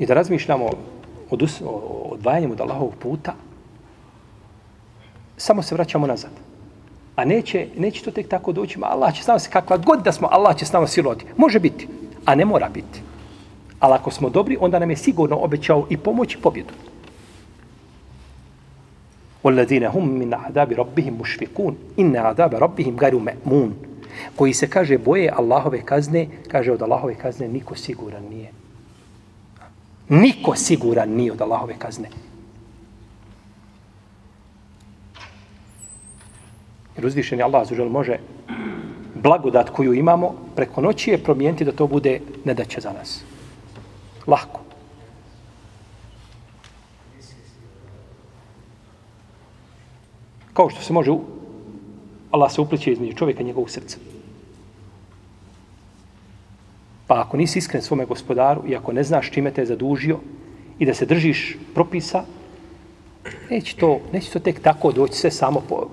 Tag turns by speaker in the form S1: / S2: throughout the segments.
S1: I da razmišljamo od, us, o odvajanjem od Allahovog puta, samo se vraćamo nazad. A neće, neće to tek tako doći, ma Allah će s nama se kakva god da smo, Allah će s nama silovati. Može biti, a ne mora biti. Ali ako smo dobri, onda nam je sigurno obećao i pomoć i pobjedu. وَالَّذِينَ هُمْ مِنْ عَذَابِ رَبِّهِمْ مُشْفِقُونَ إِنَّ عَذَابَ رَبِّهِمْ غَيْرُ مَأْمُونَ Koji se kaže boje Allahove kazne, kaže od Allahove kazne niko siguran nije. Niko siguran nije od Allahove kazne. Jer uzvišen je Allah zažel može blagodat koju imamo preko noći je promijeniti da to bude nedaće za nas. Lahko. Kao što se može, Allah se upliče između čovjeka i njegovog srca. Pa ako nisi iskren svome gospodaru i ako ne znaš čime te je zadužio i da se držiš propisa, neće to, neće to tek tako doći sve samo po,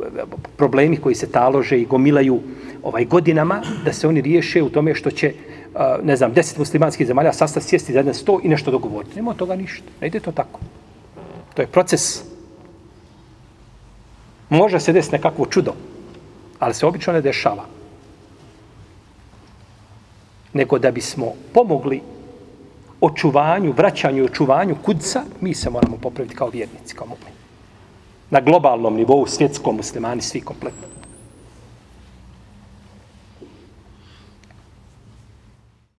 S1: problemi koji se talože i gomilaju ovaj godinama, da se oni riješe u tome što će, ne znam, deset muslimanskih zemalja sastav sjesti za jedan sto i nešto dogovoriti. Nema toga ništa. Ne ide to tako. To je proces. Može se desiti nekakvo čudo, ali se obično ne dešava. Nego da bismo pomogli očuvanju, vraćanju i očuvanju kudca, mi se moramo popraviti kao vjernici, kao mu'mini. Na globalnom nivou, svjetskom, muslimani, svi kompletno.